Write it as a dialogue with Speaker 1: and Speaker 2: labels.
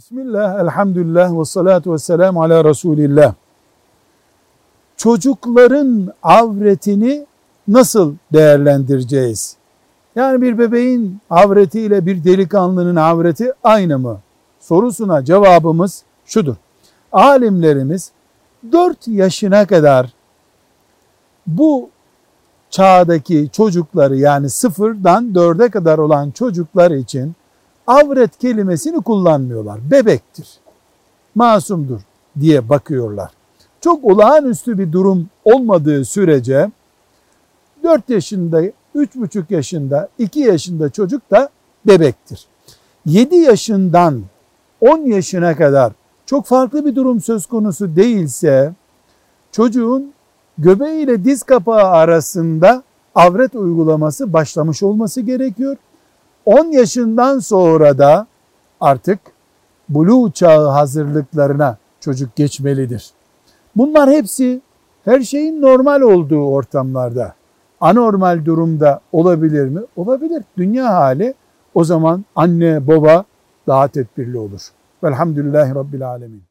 Speaker 1: Bismillah, elhamdülillah ve salatu ve selamu ala Resulillah. Çocukların avretini nasıl değerlendireceğiz? Yani bir bebeğin avretiyle bir delikanlının avreti aynı mı? Sorusuna cevabımız şudur. Alimlerimiz 4 yaşına kadar bu çağdaki çocukları yani sıfırdan dörde kadar olan çocuklar için avret kelimesini kullanmıyorlar. Bebektir, masumdur diye bakıyorlar. Çok olağanüstü bir durum olmadığı sürece 4 yaşında, 3,5 yaşında, 2 yaşında çocuk da bebektir. 7 yaşından 10 yaşına kadar çok farklı bir durum söz konusu değilse çocuğun göbeği ile diz kapağı arasında avret uygulaması başlamış olması gerekiyor. 10 yaşından sonra da artık buluğ çağı hazırlıklarına çocuk geçmelidir. Bunlar hepsi her şeyin normal olduğu ortamlarda anormal durumda olabilir mi? Olabilir. Dünya hali o zaman anne baba daha tedbirli olur. Velhamdülillahi Rabbil Alemin.